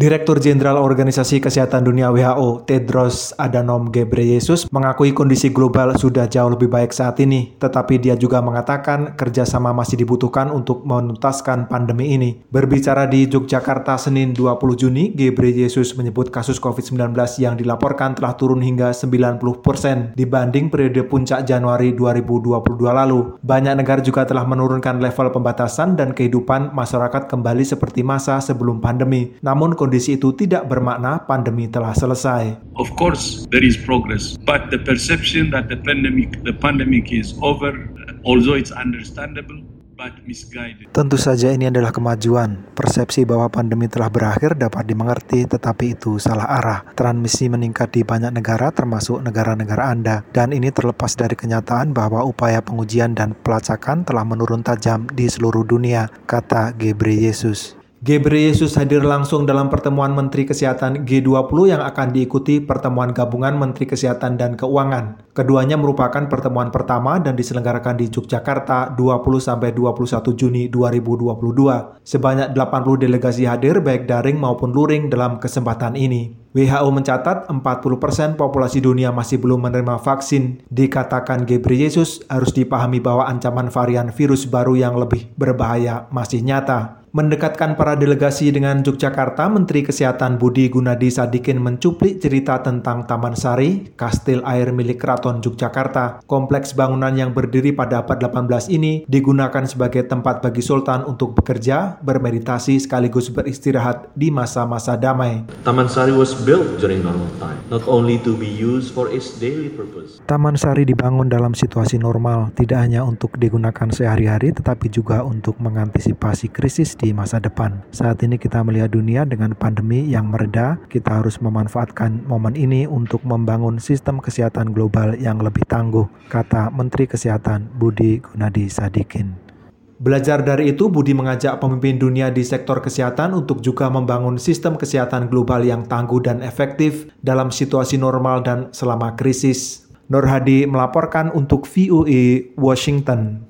Direktur Jenderal Organisasi Kesehatan Dunia WHO, Tedros Adhanom Ghebreyesus, mengakui kondisi global sudah jauh lebih baik saat ini, tetapi dia juga mengatakan kerjasama masih dibutuhkan untuk menuntaskan pandemi ini. Berbicara di Yogyakarta Senin 20 Juni, Ghebreyesus menyebut kasus COVID-19 yang dilaporkan telah turun hingga 90% dibanding periode puncak Januari 2022 lalu. Banyak negara juga telah menurunkan level pembatasan dan kehidupan masyarakat kembali seperti masa sebelum pandemi. Namun kondisi itu tidak bermakna pandemi telah selesai. Of course, there is progress, but the perception that the pandemic the pandemic is over, although it's understandable, Tentu saja ini adalah kemajuan. Persepsi bahwa pandemi telah berakhir dapat dimengerti, tetapi itu salah arah. Transmisi meningkat di banyak negara termasuk negara-negara Anda. Dan ini terlepas dari kenyataan bahwa upaya pengujian dan pelacakan telah menurun tajam di seluruh dunia, kata Gebre Yesus. Gebreyesus hadir langsung dalam pertemuan Menteri Kesehatan G20 yang akan diikuti pertemuan gabungan Menteri Kesehatan dan Keuangan. Keduanya merupakan pertemuan pertama dan diselenggarakan di Yogyakarta 20-21 Juni 2022. Sebanyak 80 delegasi hadir baik daring maupun luring dalam kesempatan ini. WHO mencatat 40% populasi dunia masih belum menerima vaksin. Dikatakan Gebreyesus harus dipahami bahwa ancaman varian virus baru yang lebih berbahaya masih nyata mendekatkan para delegasi dengan Yogyakarta, Menteri Kesehatan Budi Gunadi Sadikin mencuplik cerita tentang Taman Sari, kastil air milik Keraton Yogyakarta. Kompleks bangunan yang berdiri pada abad 18 ini digunakan sebagai tempat bagi sultan untuk bekerja, bermeditasi sekaligus beristirahat di masa-masa damai. Taman Sari was built during normal time, not only to be used for its daily purpose. Taman Sari dibangun dalam situasi normal, tidak hanya untuk digunakan sehari-hari tetapi juga untuk mengantisipasi krisis di masa depan. Saat ini kita melihat dunia dengan pandemi yang mereda, kita harus memanfaatkan momen ini untuk membangun sistem kesehatan global yang lebih tangguh, kata Menteri Kesehatan Budi Gunadi Sadikin. Belajar dari itu, Budi mengajak pemimpin dunia di sektor kesehatan untuk juga membangun sistem kesehatan global yang tangguh dan efektif dalam situasi normal dan selama krisis. Nur Hadi melaporkan untuk VOA Washington.